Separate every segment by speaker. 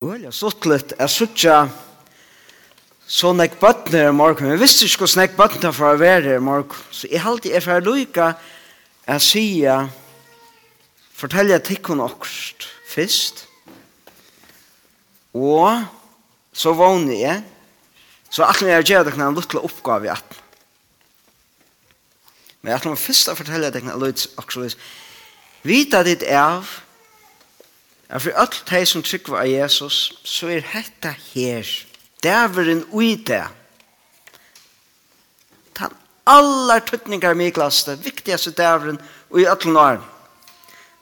Speaker 1: Og jeg satt litt, jeg er suttja så nek bøttner i morgen. Jeg visste ikke hvordan nek bøttner for å være i morgen. Så jeg halte jeg for å lykka er sida fortelle jeg tikkun okst først. Og så vågner jeg. Så at jeg gjør det en liten oppgave i at Men jeg atle først å fortelle dere en lukla. Vita ditt av at for alt de som trykker av Jesus, så er dette her. Det er en ui det. Den aller tøtninger Miklas, det viktigste det er vel ui alle når.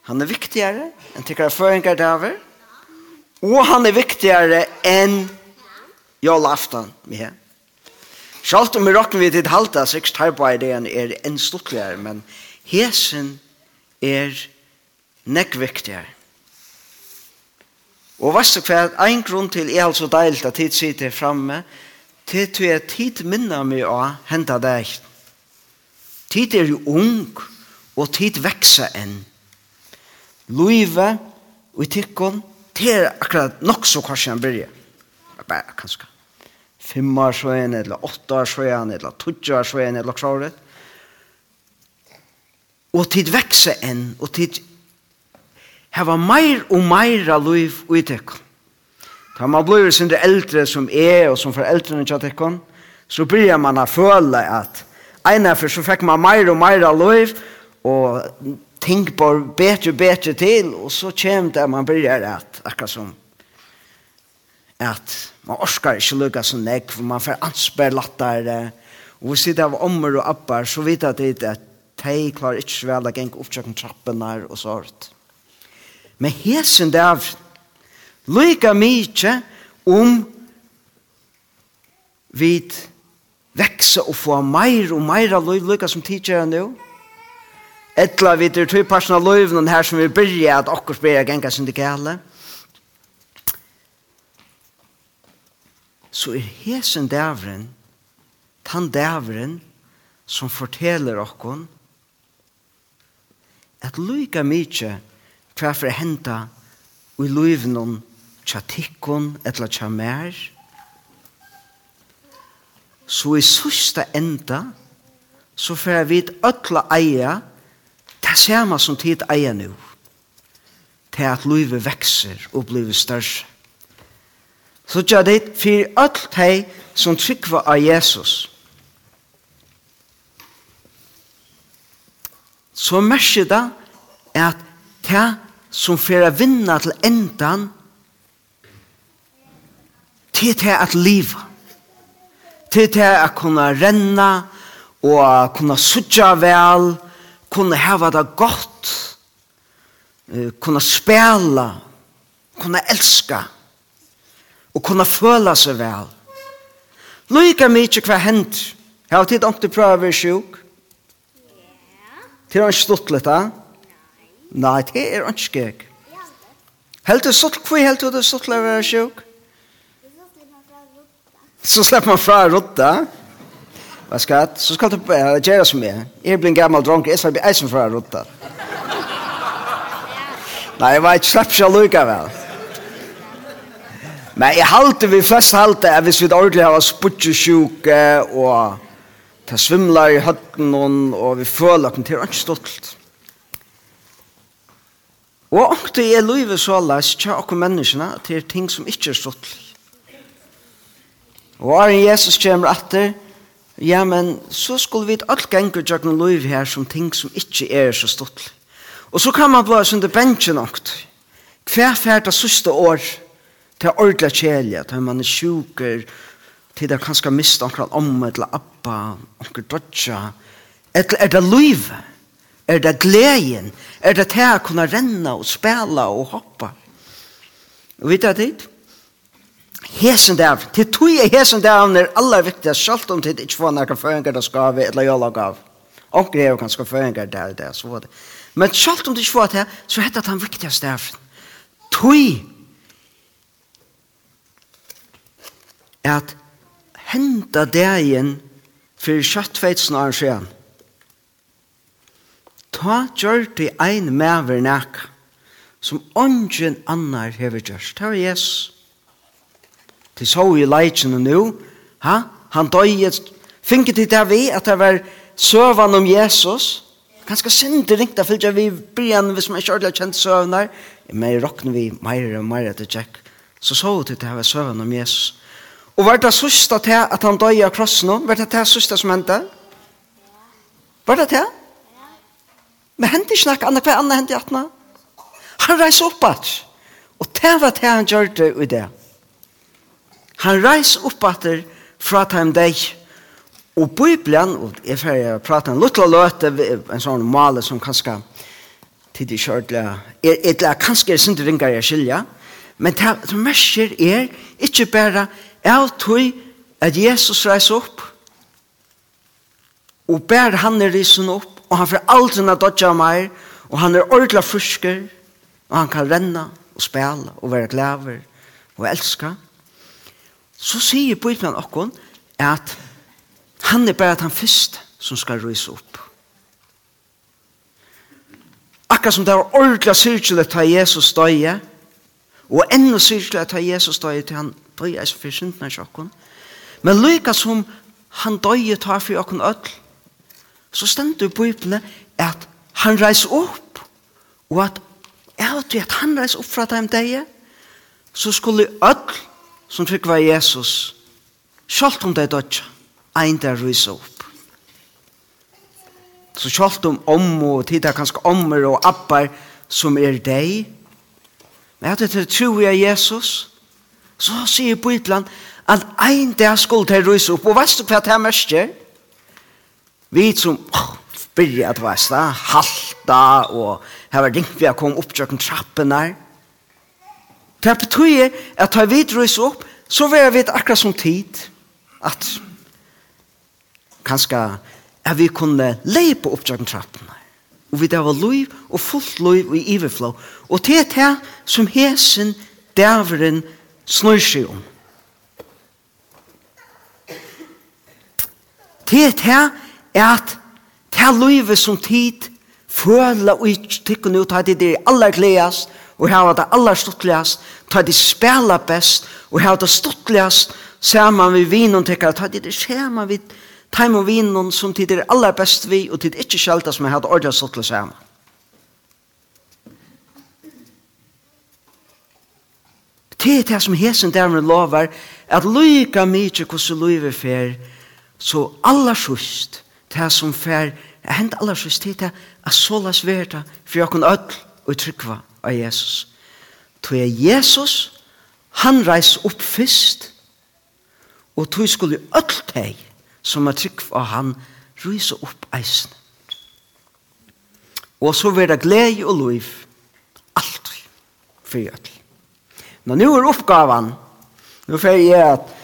Speaker 1: Han er viktigere enn tykker av føringer det er. Og han er viktigere enn jól aftan med henne. Sjalt om vi råkner vi til halta, så ikke tar på ideen er enn stortligere, men hesen er nekk viktigere. Og vet du hva, En grunn til er altså deilt at tid sitter framme, til du er tid minner meg å hente deg. Tid er jo ung, og tid vekser enn. Løyve og i tikkun, det er akkurat nok så kanskje han byrja. Bare kanskje. Fem år så en, eller åtte år så en, eller tutja år så en, eller kvaret. Og tid vekser enn, og tid hava meir og meira liv i tekken. Da man blir sin eldre som er og som foreldrene til tekken, så blir man å føle at ene for så fikk man meir og meira liv, og ting bare bedre og bedre til, og så kommer det man blir at akkurat som at man orskar ikke lukka som nek, for man får ansper latter, og vi sitter av ommer og appar så vet jeg at de klarer ikke vel å gjenge oppsøkken trappen her og sånt. Men hesen der lykka mykje om vid veksa og få meir og meir av løyv, lykka som tidsjera nu. Etla vi til tøy parsen av løyvnen her som vi byrja at okkur byrja genga syndikale. Så er hesen dævren, tan dævren, som forteller okkur at lykka mykje hva for å hente i løyvnum tja tikkun etla tja mer så i sørsta enda så får jeg vi øtla eia det samme som tid eia nu til at løyve vekser og blir større så tja det for øtla hei som trykva av Jesus så merker det at det som får a vinna til endan til til at liva. Til til at kunna renna og kunna sutja vel kunna hava det gott kunna spela kunna elska og kunna føla seg vel Lyka mykje hva hent Hava tid om til prøver sjuk Til han stuttlet da Nei, det er ikke skjøk. Helt det sutt, hvor helt det sutt til å være? Så slipper man fra rotta. Hva skal Så skal du gjøre som jeg. Jeg blir en gammel dronk, jeg skal bli eisen fra rotta. Nei, jeg vet, slipper ikke lukka vel. Men jeg halte, vi flest halte, at hvis vi ordentlig har spudtjesjuke, og ta svimler i høtten, og vi føler at det er ikke stolt. Og ångte er livet så alles tja okkur menneskene til ting som ikke er stått. Og er Jesus kommer etter, ja, men så skulle vi all gengur tjøkken liv her som ting som ikke er så stått. Og så kan man blå sin til bensjen ångt. Hver fært av siste år til ordentlig kjelje, til man er sjuker, til det kanskje miste omkring om, eller appa, omkring dodja, eller er det livet? Er det gleden? Er det til å kunne renne og spela og hoppa? Og vet du det? Hesen der, til tog er hesen der er aller viktigast, selv om det ikke får noen føringer der skal vi, eller jeg lager Og det er jo kanskje føringer der, der, så var det. Men selv om det ikke får det, så heter det den viktigste der. Tog at henta degen for kjøttfeitsen av en Ta gjørte ein maver nek, som ongen annar hever gjørst. Det var Jesus. De så i leitjene nå. ha? han døyet, finket de der vi, at det var søvann om Jesus. Ganske synd ringt, for jeg vi brian, hvis man ikke ordentlig kjent søvnar, men råkner vi meir og meir etter tjekk. Så så de det var søvann om Jesus. Og var det sørste til at han døg av krossen, var det det sørste som hendte? Var det det? Men hendte ikke noe annet, hva annet hendte atna? Han reis opp at. Og det var det han gjør det i det. Han reis opp at fra time day. Og Bibelen, og jeg får prate en liten løte, en sånn male som kanskje tid er kjørdla, eller kanskje er sindri ringer jeg skilja, men det som mersker er ikke bare av tog at Jesus reis opp, og bær han er risen opp, og han får aldri dodja meg, og han er ordla frusker, og han kan renna og spela og være glæver og elska, så sier Bøytmann okkon at han er bare han fyrst som skal rysa opp. Akkurat som det var ordla syrkjelig ta Jesus døye, og enda syrkjelig ta Jesus døye til han døye eis for syndene i sjokken, men lykka som han døye tar for okkon ødel, så stendur i Bibelen at han reis opp, og at jeg vet at han reis opp fra dem deg, så skulle öll som fikk være Jesus, sjalt om det dødja, ein der reis opp. Så sjalt om om og tida kanskje ommer og abbar som er deg, men at det er tro i Jesus, så sier Bibelen at ein der skulle reis opp, og veist du hva det er mest Vi som oh, byrja at veist sta halta og her var ringt vi a kom opptjøkken trappen der. Det betyr at ta vi drøys opp, så var vi akkurat som tid at kanskje at vi kunne leipa på opptjøkken trappen der. Og vi der var loiv og fullt loiv og i iverflå. Og det er det som hesen dæveren snur seg om. Det er det at det livet som tid føler og ikke tykker nå, tar det er aller gledest, og hava det aller stortligast, ta det spela best, og hava det stortligast, saman vi vinon tykker ta det skjema vi ta med vinon som tid er aller best vi, og tid ikke skjelta som hava det ordentlig stortlig saman. Det er det som hesen dermed lover, at lyka mykje hvordan livet fer, så aller sjust, det som fer jeg hent aller sist tid det at så la sverta for jeg kan ødel og trykva av Jesus. Tog jeg Jesus han reis opp fyrst og tog skulle ødel deg som er trykva av han rysa opp eisen og så vera glede og liv alt for ødel men nå er oppgavan nå fer jeg at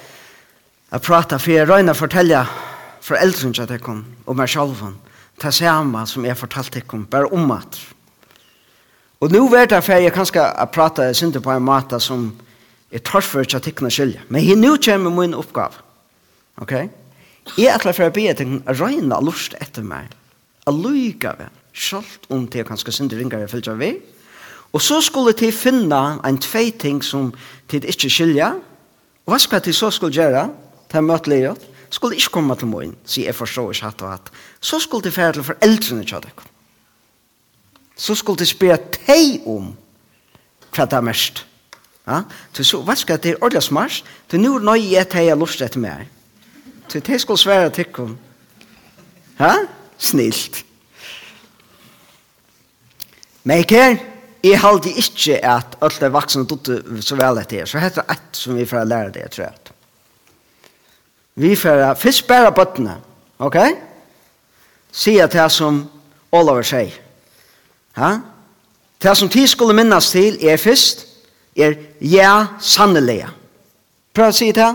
Speaker 1: jeg prater for jeg røyner fortelle foreldren til dere og meg selv det samme som jeg fortalte dere bare om at og nå vet jeg for jeg kan skal prate synder på en måte som jeg tar for ikke at dere skilje men jeg nå kommer min oppgave ok? Jeg er klar for å be dere å regne lust etter meg. Å lykke vel selv om det er kanskje synder ringer jeg følger ved. Og så skulle de finne en tvei ting som de ikke skiljer og hva skal de så skulle gjøre? Til å møte livet skulle ikke komme til morgen, sier jeg forstår ikke hatt og hatt. Så skulle de fære til foreldrene til dere. Så skulle de spørre deg om hva det er mest. Ja? Så, så hva skal det er ordentlig smart? Så nå er nøye jeg til jeg lyst etter meg. Så det skulle svære til dere. Ja? Snilt. Men ikke her, jeg halte ikke at alle vaksne dutte så vel etter. Så heter det et som vi får lære det, tror jeg. Vi får først bare bøttene, ok? Sier det som Oliver sier. Ha? Det som tid skulle minnes til er først, er ja, sannelig. Prøv å si det.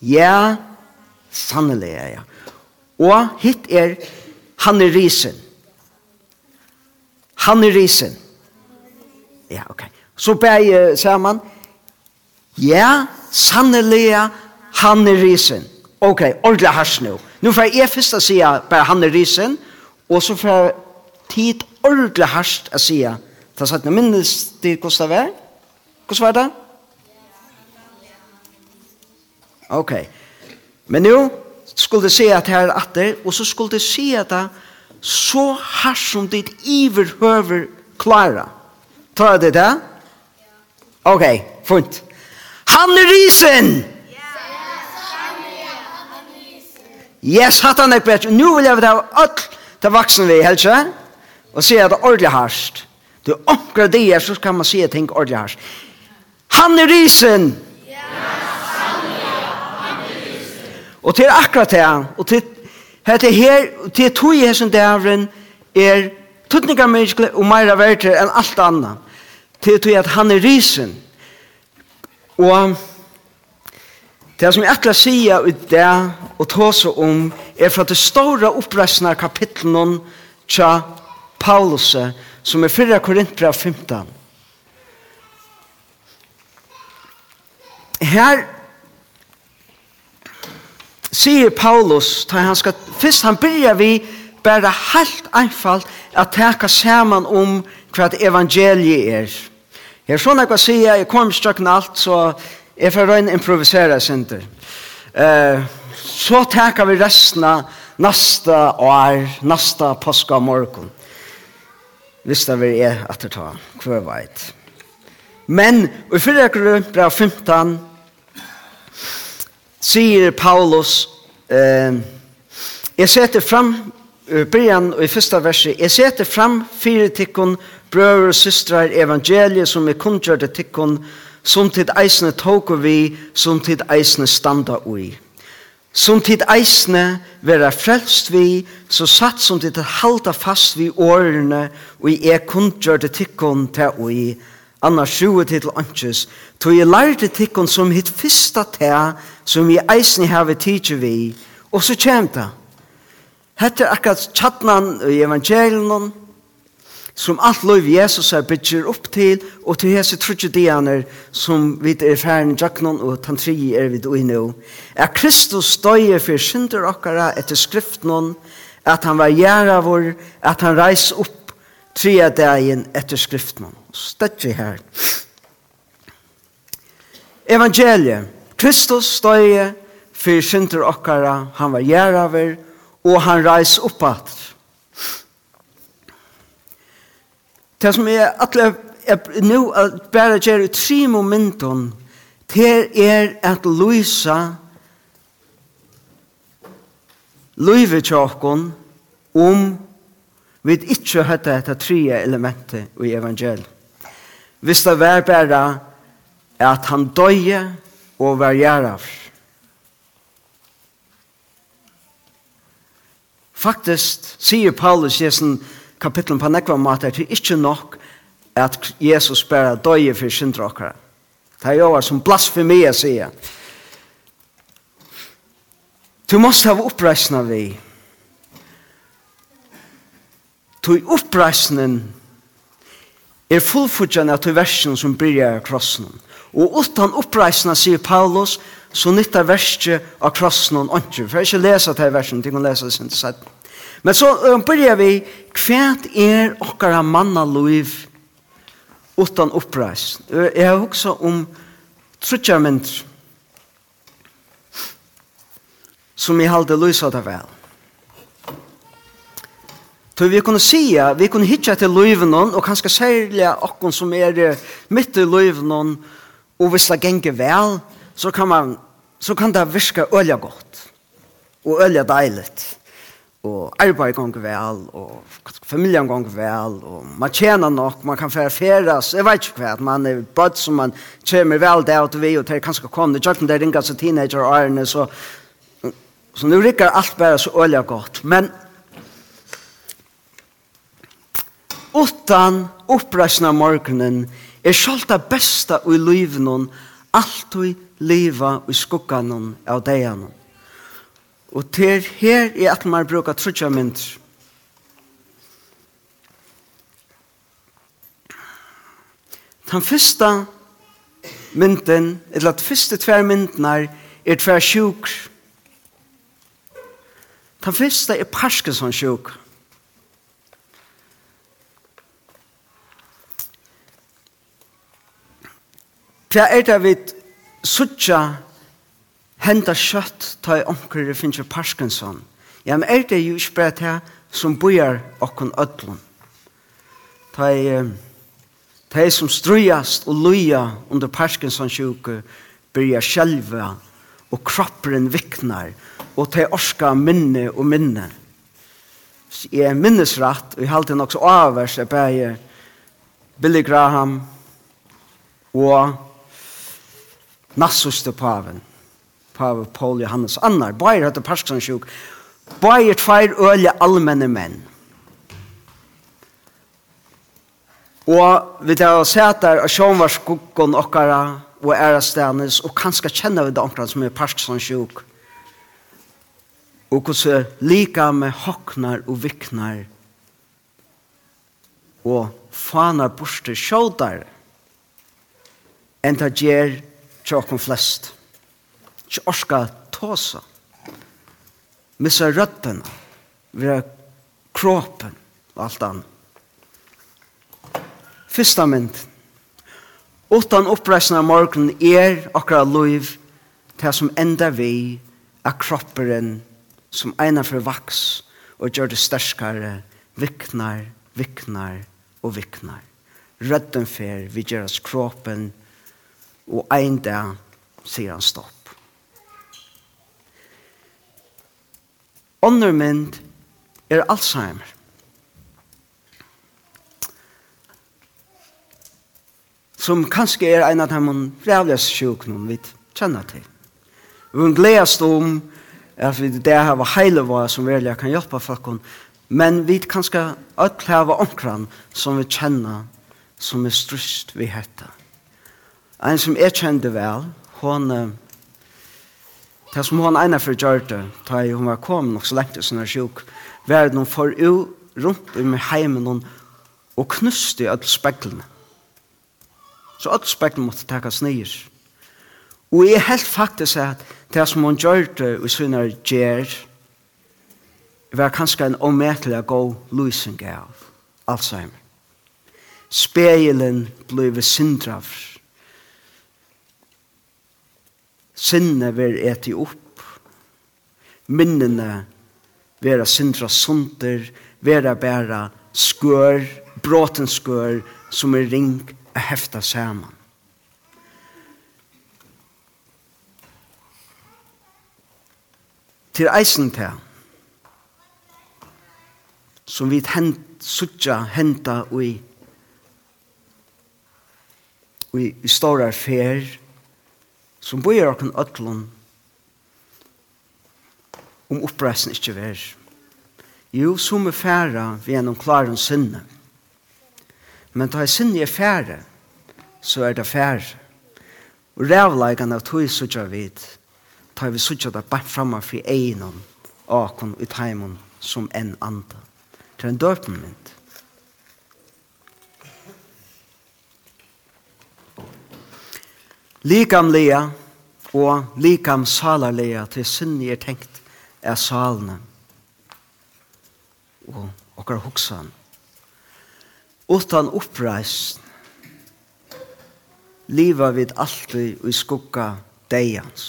Speaker 1: Ja, sannelig, ja. Og hitt er han er risen. Han er risen. Ja, ok. Så bæg uh, sammen. Ja Ja, sannelig, han er risen. Ok, ordentlig hars nå. Nå får jeg først å si bare han er risen, og så får jeg tid ordentlig hars å si Ta satt noe minnes til hvordan det var? Hvordan var det? Ok. Men nå skulle det si at her er atter, og så skulle det si at det så hars som ditt iverhøver klara. Tar det det? Ok, fint han er risen! Yes, hatt han er bedre. Nå vil jeg ha alt til vaksen vi, helse, og si at det er ordentlig hardt. Du omkrar det her, så kan man si at ting ordentlig hardt. Han er risen! Yes, han er, risen. Og til akkurat det, og til Hette her, til tog i hessen dævren, er tuttningar menneskelig og meira verter enn alt annan. Til tog at han er risen. Og det som jeg ætla å sige ut det og ta seg om er fra det store oppreisende av kapitlen tja Paulus som er 4 Korintbrev 15. Her sier Paulus, da han skal, først han byrja vi bare helt einfalt at teka saman om hva evangeliet er. Jeg er sånn jeg kan si, jeg kom strøkken alt, så jeg får røyne improvisere sinter. Uh, så takker vi resten av neste år, neste påske morgen. Hvis det vil jeg etterta, hver veit. Men i fyrre grunnen, brev 15, sier Paulus, eh, jeg setter fram, i Brian, og i første verset, jeg setter fram fire tikkun brøver og systrar evangeliet som er kundgjør til tikkun, som tid eisne tåker vi, som tid eisne standa ui. Som tid eisne vera frelst vi, så satt som tid halda fast vi årene, og i er kundgjør til tikkun til ui, annars sjue til anses, tog jeg lærte tikkun som hit fyrsta ta, som i eisne heve tidsje vi, og så kjem det. Hette akkurat tjattnan i evangelien, som alt lov Jesus er bygger opp til, og til hese trutje dianer som vi er færen jaknon og tantri er vi og inno, er Kristus døye for synder okkara etter skriftnon, at han var gjerra vår, at han reis opp tria dagen etter skriftnon. Stedt vi her. Evangeliet, Kristus døye for synder okkara, han var gjerra vår, og han reis opp at Det som er atle er nu at bare gjør i tre momenten til er at Luisa Luive tjokken om vi ikke hørte dette tre elementet i evangeliet. Hvis det var bare at han døye og var gjerav. Faktisk sier Paulus Jesen, kapitlen på nekva mat er til ikkje nok at Jesus bare døye for syndra okkara. Det er jo som blasfemi jeg sier. Du måste ha oppreisna vi. Du oppreisnen er fullfudjan av til versen som byrjar av krossen. Og utan oppreisna, sier Paulus, så nyttar verset av krossen og ikke. For jeg ikke lesa til versen, ting å det sin til. Men så um, börjar vi, kvært er okkara manna liv utan uppreis. Jeg har hugsa om trutjar mynd som jeg halde lysa det vel. Så vi kunne si, vi kunne hitja til løyvnån, og kanskje særlig okkon som er midt i løyvnån, og hvis det ganger vel, så kan, man, så kan det virke ølja godt, og ølja deiligt og arbeid gong vel, og familien gong vel, og man tjener nok, man kan fære færes, jeg vet ikke hva, man er bøtt som man kommer vel der og vi, og til er kanskje kommet, jeg kjøkken det ringer seg teenager og ærene, så, så nå rikker alt bare så øyelig godt, men utan oppreisna morgenen er sjalt det beste i livet noen, alltid liva i skuggan av deianen. Og til her er at man bruker trutja mynd. Den første mynden, eller de første tver myndene, er tver sjuk. Den første er Parkinson sjuk. Det er det vi suttja henda kjøtt ta i omkring finnes Parkinson. Ja, men er det jo ikke bare det som bor okken ødlom. Ta i ta i som strøyast og løya under Parkinson sjuke byrja sjelva og kroppen viknar og ta i orska minne og minne. Så jeg er minnesratt og jeg halte nok så avvers jeg bare Billy Graham og Nassus til paven. Pavel Paul Johannes Annar, bæir hatt parskansjuk, bæir tveir øle allmenne menn. Og vi tar og sett der, og sjån var skuggen okkara, og ærestanes, og kanskje kjenner vi det omkring som er parskansjuk, og hvordan lika med hoknar og viknar, og fanar borste sjådare, enn det gjør tjokken flest ikke orska tåsa. Missa røttene, vera kroppen og alt annet. Fyrsta mynd. Utan oppreisna morgen er akkurat loiv til som enda vi er kropperen som eina for vaks og gjør det sterskare viknar, viknar og viknar. Rødden fer, vi gjør oss kroppen og ein dag sier han stopp. Ånder mynd er Alzheimer. Som kanskje er en av de frævligste sjukene vi kjenner til. Vi er om at vi det her var heile var som virkelig kan hjelpe folk. Men vi kanskje alle her var omkran som vi kjenner som er strust vi heter. En som jeg kjente vel, hun Det som hon ena för gjorde, ta i hon var kom nog så länge som är sjuk, var det hon för u runt i med heimen hon og knuste alle speklene. Så alle speklene måtte takas nyer. Og jeg helt faktisk at det som hon gjorde i sinne gjer, var kanskje en omvetelig gå løsning av Alzheimer. Spegelen ble sindraver Sinne ver eti opp. Minnene vera sindra sunder, vera bæra skør, bråten skør, som er ring a hefta saman. Til eisen til, som vi hent, suttja henta ui, ui, i stora fer, som bøyer okken ødlun om oppreisen ikke vær. Jo, som er færa vi er noen klare om sinne. Men da er sinne er færa, så er det færa. Og rævleikene av tog sutja vid, tar vi sutja det bare framme for egnom, akon og teimen som en andre. Det er en døpenmynd. likamlega og likam salarlega til sinni er tenkt er salene. Og okkar hoksan utan uppreis liva vid alltid i skugga deians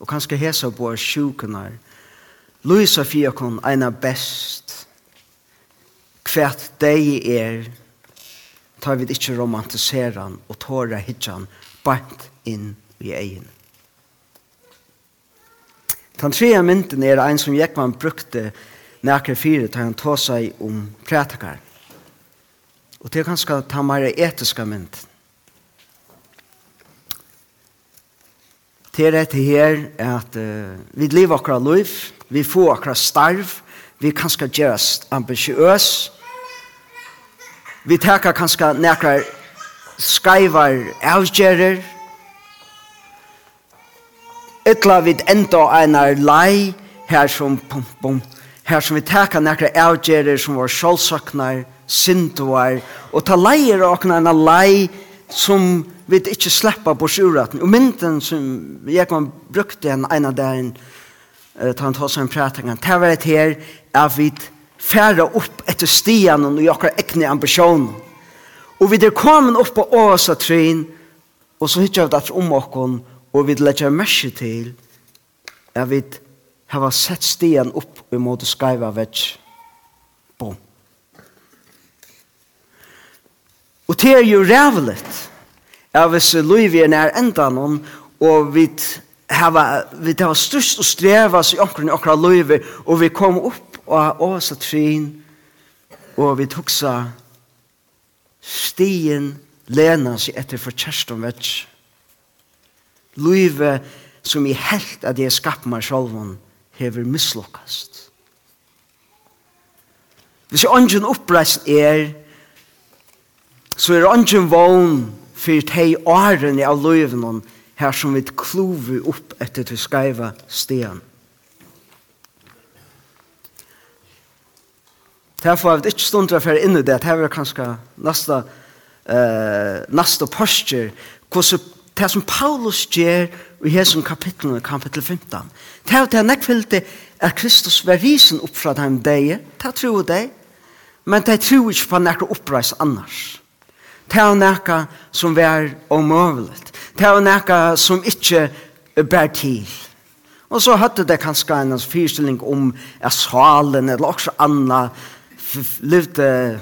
Speaker 1: og kanskje hesa på sjukunar Luisa Fiakon eina best. Kvært dei er tar vi ikkje romantiseran og tåra hitjan bant inn i egen. Den tredje mynden er en som Jekman brukte nærkere fire til han tog seg om prætakar. Og det er ganske ta mer etiske mynd. Det er dette her at uh, vi lever akkurat liv, vi får akkurat starv, vi kan skal gjøres ambisjøs, vi tar kanskje nærkere skaivar avgjerer, ytla vid enda einar lei, her som, bum, bum, her som vi teka nekra avgjerer som var sjálfsaknar, sinduar, og ta leier okna einar lei som vi ikkje sleppa på sjuraten. Og mynden som Jekman brukte en einar dagen, uh, ta han ta seg en pratingan, ta var et her, er vi færa upp etter stian og jokkar ekne ambisjonen Og vi er kommet opp på åsa tryn, og så hittar vi det om okken, og vi legger mersi til at vi har sett stien opp imot skaiva vetsj. Bom. Og det er jo rævlet at hvis Louis er nær enda noen, og vi hava vi hava størst og strevas i omkring i okkar løyve og vi kom upp og åsa trin og vi tuksa Stien lena seg etter for kjerstom vets. Løyve som i helt at jeg skapt meg sjolven hever mislokkast. Hvis jeg ånden oppreist er, så er ånden vogn for de årene av løyven her som vi kluver opp etter til skreiva stien. Derfor har vi ikke stund til å inn i det. det er kanskje neste, uh, neste postur. Hvordan det som Paulus gjør i hesson kapitlet, kapittel 15. Det er det jeg at Kristus var risen opp fra dem deg. Det tror jeg Men det tror ikke på nekker oppreis annars. Det er noe som var omøvelig. Det er noe som ikke bær til. Og så hadde det kanskje en fyrstilling om at salen eller også annet levde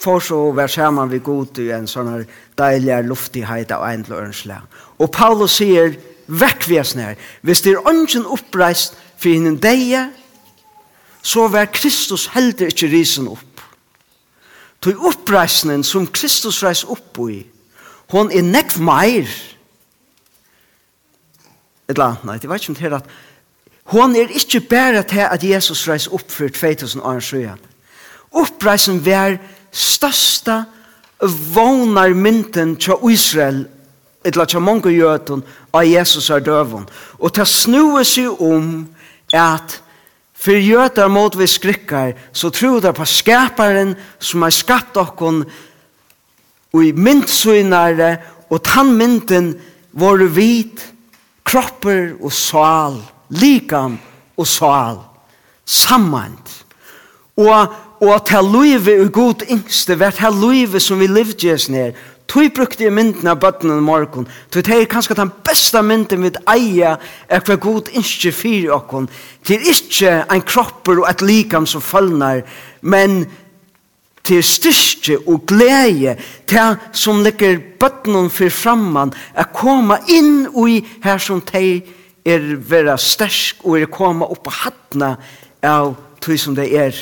Speaker 1: for så å være sammen ved god i en sånn her deilig luftighet av en lønnsle. Og Paulus sier, vekk vi oss ned. Hvis det er ønsken oppreist for henne deg, så var Kristus heller ikke risen opp. Til oppreisningen som Kristus reis opp i, hon er nekv meir. Et eller annet, nei, det var ikke om det her at hon er ikke bare til at Jesus reis opp for 2000 år siden. Oppreisen var største vånar mynden til Israel, etla til mange jøten, av Jesus er døven. Og til snue seg om at For jøter mot vi skrikkar, så tror der på skaparen som har skapt okkon og i myndsynare, og tann mynden våre vit, kropper og sal, likam og sal, sammant. Og Og at her løyve er god yngste, vært her løyve som vi levde oss ned, tog brukte jeg mynden av bøttene i morgen, tog det er kanskje den beste mynden vi eier, er hver god yngste fyre okken, til ikke en kropper og et likam som følner, men til styrke og glede, til som ligger bøttene for framman, er koma inn i her som de er være stersk, og er koma opp og hattene av tog som det er.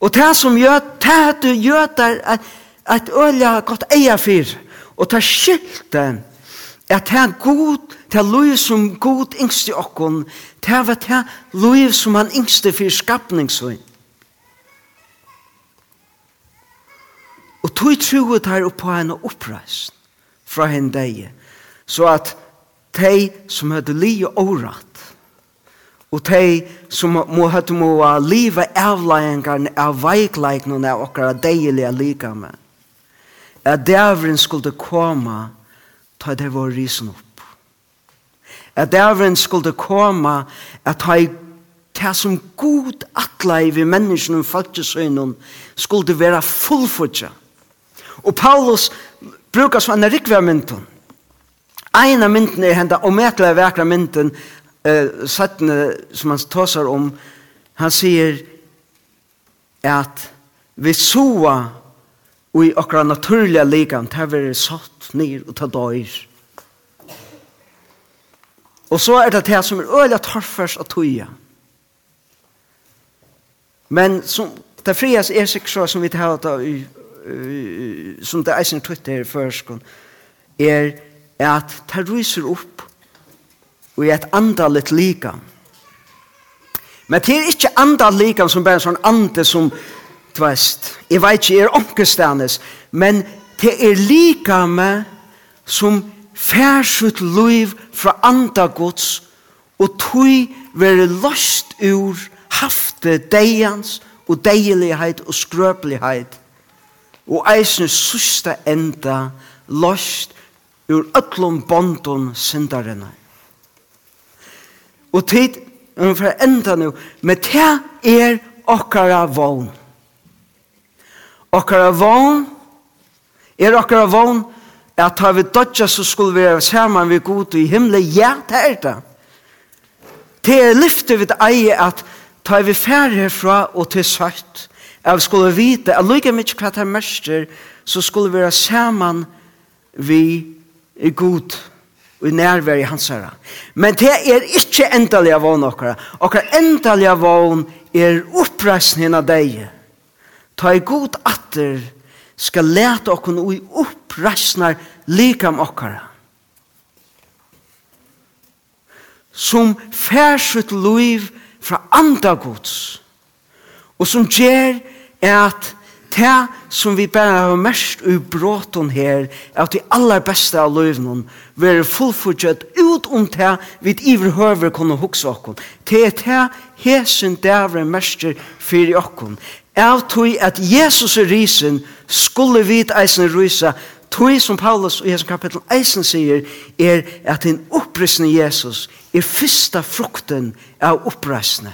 Speaker 1: Og det som gjør, det er at du gjør det, at, at øyla godt eier fyr, og det skilte, at det er god, det er lov som god yngste okkon, det er det lov som han yngste for skapningsvinn. Og tog troet her oppå henne oppreist fra henne deg, så at de som hadde li og året, Og de som må høyde må livet avlægjengar av veikleikene av okkara deilige likame. At dævren skulle komme ta det var risen opp. At dævren skulle komme at ta det som god atlei vi menneskene og folkesøgnen skulle være fullfutja. Og Paulus brukar så en rikvær mynden. Ein av mynden er henda ometelig vekra mynden eh, sattene som han tåsar om, han sier at vi soa og i okra naturliga ligan, det er satt nir og ta døyr. Og så er det det som er øyla torfers og tøya. Men som, det frias er sikkert så som vi tar av i som det eisen sin her i førskånd, er at det ryser opp og i et andalit likam. Men det er ikke andalit likam som bare en sånn ande som tvest. Jeg vet ikke, jeg er omkestanes, men det er likame som færsut liv fra anda gods og tui være løst ur hafte deians og deilighet og skrøpelighet og eisne søste enda løst ur ötlom bondon syndarene. Og tid, når vi enda nå, men det er okkara vogn. Okkara vogn, er okkara vogn, at har vi dodja så skulle vi være sammen vi god i himmelen. Ja, det er det. Det er lyftet vi eier at tar vi færre herfra og til søtt. vi skulle vite, at lykke mye hva det er mørster, så skulle vi være sammen vi i god og nærvær i hans herre. Men det er ikke endelig av vågen okkara. Okkara endelig av vågen er oppreisningen av deg. Ta i god atter skal lete okkon og oppreisner oppreisnar om okkara. Som færsutt liv fra andre gods. Og som gjør at det som vi bare har mest i bråten her, er at de aller beste av løvene være fullfordgjøtt ut om det vi iverhøver kunne huske oss. Det er det hesen dævre mest for oss. Av tog at Jesus er risen, skulle vi eisen rysa, tog som Paulus i Jesus kapittel eisen sier, er at en opprissende Jesus er første frukten av oppreisende.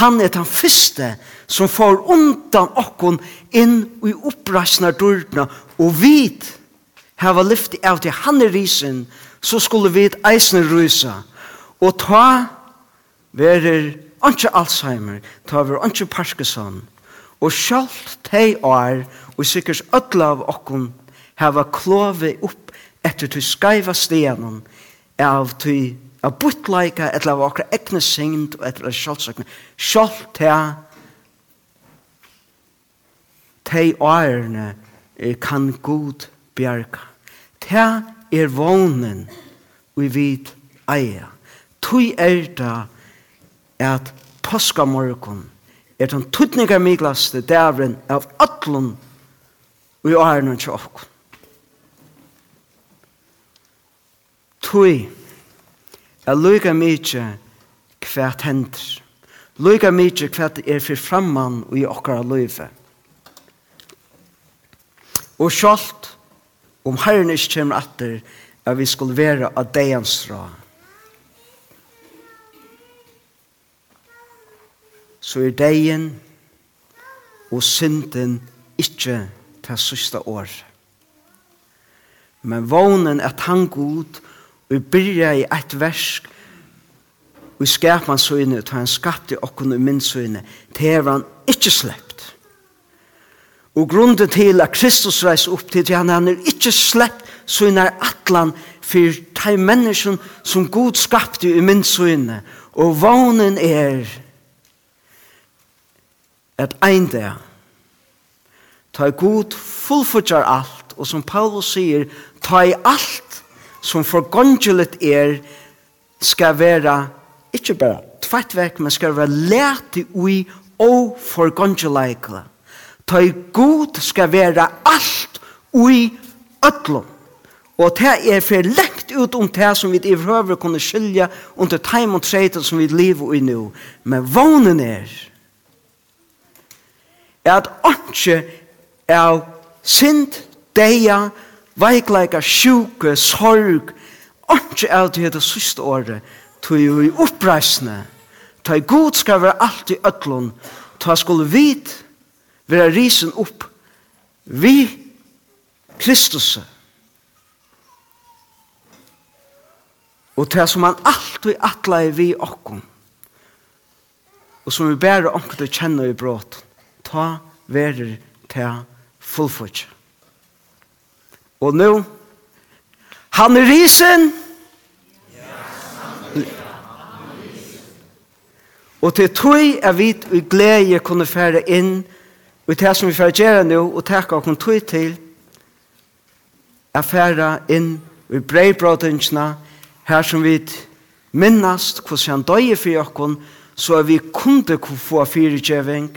Speaker 1: Han er den første som får undan okkon inn i oppreisna dørna og vit hava lyfti av til han er risen så skulle vid eisen rysa og ta verer anki Alzheimer ta verer anki Parkinson. Og sjalt tei år og sikkert ötla av okkon hava klove upp etter til skaiva stenen av til av buttleika, eller av okra egne synd, etter sjálfsøkne, sjálf til tei årene kan god bjerga. Te er vånen vi vid eia. Tui er da at påskamorgon er den tutningar miglaste dævren av atlun vi årene til okkon. Tui er er lyga mykje hvert hendur. Lyga mykje hvert er for framman i okkara løyve. Og sjalt, om herren ikke kommer atter, at vi skulle være av deians. Så er deien og synden ikke til siste år. Men vånen at han god og Vi byrja i eit versk vi skapar søgne og tar en skatt i okken i min søgne til han ikkje sleppt. Og grunden til at Kristus reis opp til han han er ikkje sleppt søgne er atlan for de mennesken som god skapte i min søgne og vånen er at ein dag ta god fullfutjar alt og som Paulus sier ta i alt som forgåndgelet er, skal være, ikke bare tvettverk, men skal være lete ui og forgåndgeleikle. Ta i god skal være alt ui ötlom. Og det er for lengt ut om det som vi i høver kunne skilja under time og treten som vi lever i nå. Men vånen er er at ikke er sint, deia, veikleika, sjuke, sorg, ikke av det det siste året, tog jo i oppreisende, ta god skal være alt i øtlån, ta skulle vit, være risen opp, vi Kristus. Og det som han alltid atla i vi okkom, og som vi bærer omkring til å kjenne i brått, ta verer til fullfødje. Og nå, han er risen. Og til tøy er vi i glede kunne fære inn og til som vi fære gjøre nå og takke og tøy til er fære inn i breibrådingsene her som vi minnast hvordan han døye for oss så er vi kunde få fyrirgjøving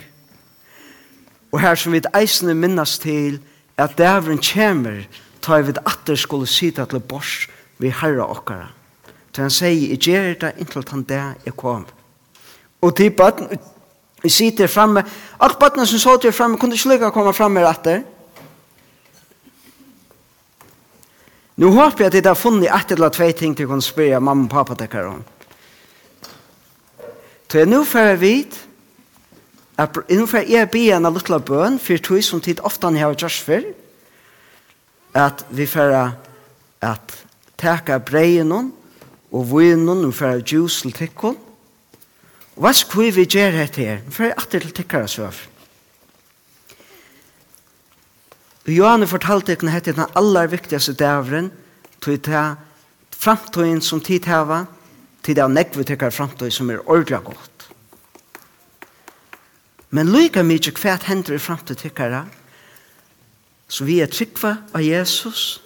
Speaker 1: og her som vi eisende minnast til at dævren kommer ta vi atter skulle sita til bors vi herra okkara. Så han sier, jeg gjør det inntil han der jeg kom. Og til baden, vi sitter framme, alt badene som så til framme, kunne ikke lykke å komme framme etter. Nå håper jeg at jeg har funnet et eller tve ting til å kunne spørre mamma og pappa til dekker om. Så jeg nå får jeg vite, at nå får jeg be en liten bøn, for tog som tid ofte han har gjort før, at vi får at teka breien og vinen og færa juice til tikkon. Og hva skal vi gjøre dette her? Vi jeg atter til tikkara søv. Johanne fortalte ikke hette den aller viktigaste dævren til ta framtøyen som tid hava til det av nekve tikkere framtøy som er ordentlig godt. Men lykka mykje kvært hender i framtøy tikkara Så vi er tryggva av Jesus,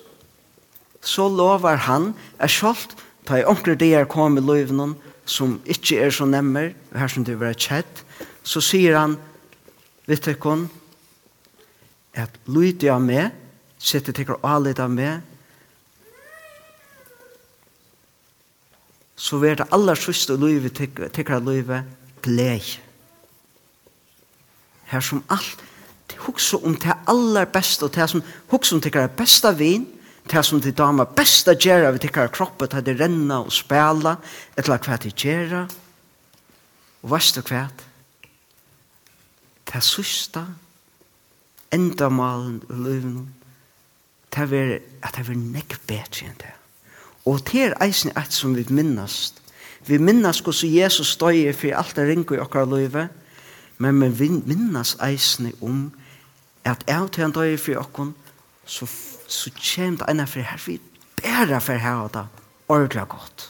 Speaker 1: så lovar han er sjálft ta i omkring det er kom i løyvnen som ikkje er så nemmer, her som det var kjett, så sier han, vet du kon, at lydig av meg, sette tekker alit av meg, så vil det aller sørste løyve, tekker løyve, gled. Her som alt, hugsa om det aller beste, og det som hugsa om det beste vin, det som det damer beste gera við det er kroppet, det renna og spela, et eller hva det gjør. Og vet du hva? Det enda malen i løven, det er at det er nekk bedre enn det. Og det er eisen et som vi minnast. Vi minnast hvordan Jesus støyer for alt det ringer i okkar løyve, men vi minnast eisen om at jeg til han døy for okkon, så, så kjem det enn for her, vi bæra for her og da, ordentlig godt.